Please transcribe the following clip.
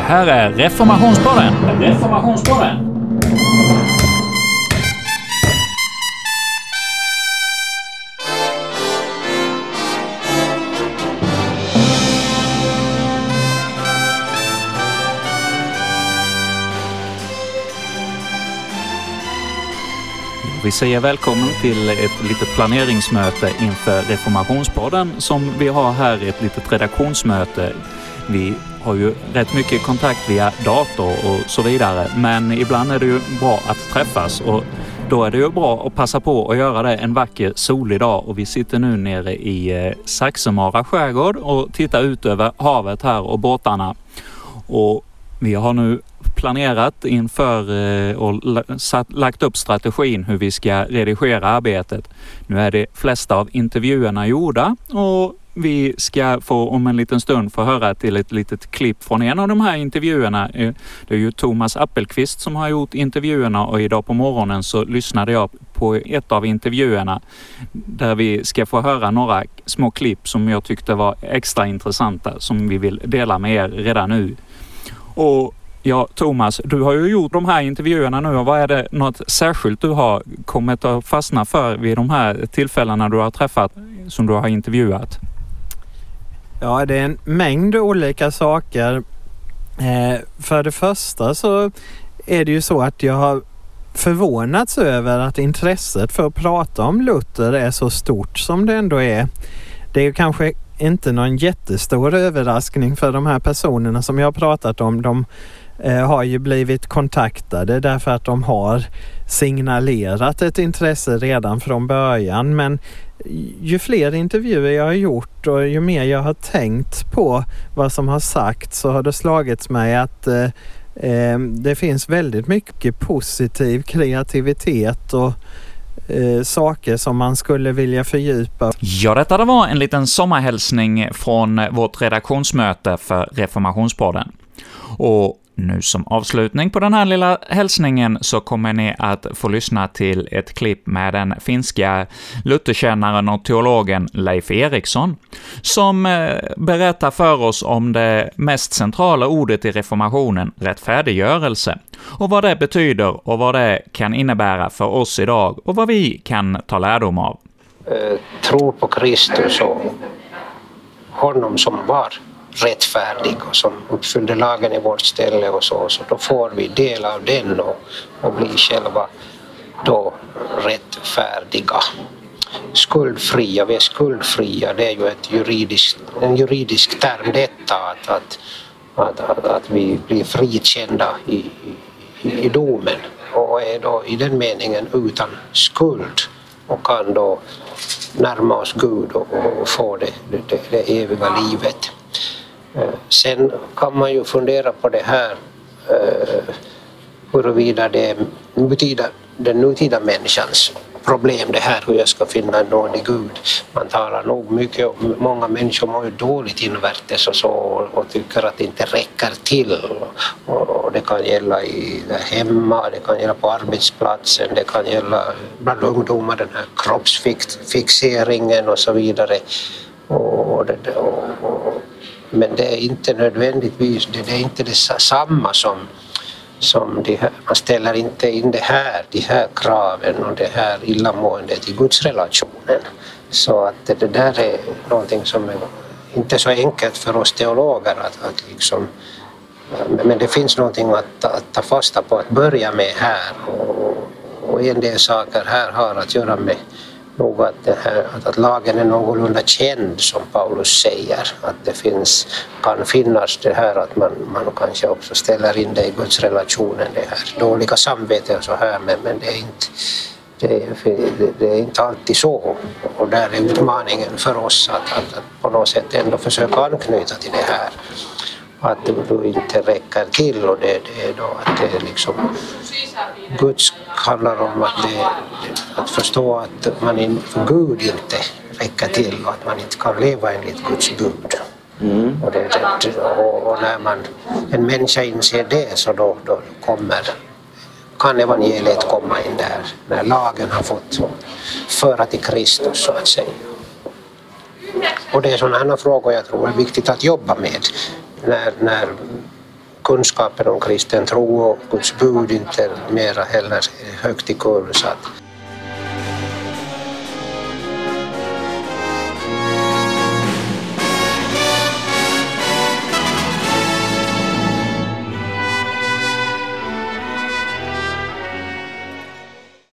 här är Reformationspodden. Reformationspodden. Vi säger välkommen till ett litet planeringsmöte inför Reformationspodden som vi har här, ett litet redaktionsmöte. Vi har ju rätt mycket kontakt via dator och så vidare, men ibland är det ju bra att träffas och då är det ju bra att passa på att göra det en vacker solig dag och vi sitter nu nere i eh, Saxemara skärgård och tittar ut över havet här och båtarna. Och vi har nu planerat inför eh, och lagt upp strategin hur vi ska redigera arbetet. Nu är de flesta av intervjuerna gjorda och vi ska få om en liten stund få höra till ett litet klipp från en av de här intervjuerna. Eh, det är ju Thomas Appelqvist som har gjort intervjuerna och idag på morgonen så lyssnade jag på ett av intervjuerna där vi ska få höra några små klipp som jag tyckte var extra intressanta som vi vill dela med er redan nu. Och Ja, Thomas, du har ju gjort de här intervjuerna nu och vad är det något särskilt du har kommit att fastna för vid de här tillfällena du har träffat som du har intervjuat? Ja, det är en mängd olika saker. Eh, för det första så är det ju så att jag har förvånats över att intresset för att prata om Luther är så stort som det ändå är. Det är ju kanske inte någon jättestor överraskning för de här personerna som jag har pratat om. De eh, har ju blivit kontaktade därför att de har signalerat ett intresse redan från början. Men ju fler intervjuer jag har gjort och ju mer jag har tänkt på vad som har sagts så har det slagits mig att eh, eh, det finns väldigt mycket positiv kreativitet och eh, saker som man skulle vilja fördjupa. Ja, detta var en liten sommarhälsning från vårt redaktionsmöte för Reformationspodden. Och nu som avslutning på den här lilla hälsningen så kommer ni att få lyssna till ett klipp med den finska Lutherkännaren och teologen Leif Eriksson, som eh, berättar för oss om det mest centrala ordet i reformationen, rättfärdiggörelse, och vad det betyder och vad det kan innebära för oss idag och vad vi kan ta lärdom av. Eh, tro på Kristus och honom som var rättfärdig och som uppfyllde lagen i vårt ställe och så, så då får vi del av den och, och blir själva då rättfärdiga. Skuldfria, vi är skuldfria, det är ju ett juridisk, en juridisk term detta att, att, att, att, att vi blir frikända i, i, i domen och är då i den meningen utan skuld och kan då närma oss Gud och, och få det, det, det eviga livet. Sen kan man ju fundera på det här eh, huruvida det betyder den nutida människans problem det här hur jag ska finna en nådig Gud. Man talar nog mycket om, många människor mår ju dåligt invärtes och så och tycker att det inte räcker till. Och, och det kan gälla i, hemma, det kan gälla på arbetsplatsen, det kan gälla bland ungdomar den här kroppsfixeringen och så vidare. Och, det, och, och, men det är inte nödvändigtvis, det är inte detsamma som, som de här, man ställer inte in det här, de här kraven och det här illamåendet i gudsrelationen. Så att det, det där är någonting som är inte så enkelt för oss teologer att, att liksom men det finns någonting att, att ta fasta på att börja med här och, och en del saker här har att göra med nog att, här, att, lagen är någorlunda känd som Paulus säger. Att det finns, kan finnas det här att man, man kanske också ställer in det i gudsrelationen, det här dåliga samvete och så här men, men det är inte det är, det är inte alltid så. Och där är utmaningen för oss att, att, att på något sätt ändå försöka anknyta till det här att det inte räcker till och det, det är då att det är liksom Guds handlar om att, det, att förstå att man inför Gud inte räcker till och att man inte kan leva enligt Guds bud. Mm. Och, det, det, och, och, när man, en människa inser det så då, då kommer kan evangeliet komma in där, när lagen har fått föra till Kristus så att säga. Och det är sådana här frågor jag tror är viktigt att jobba med när, när kunskapen om kristen tro och Guds bud inte mera heller högt i kurs.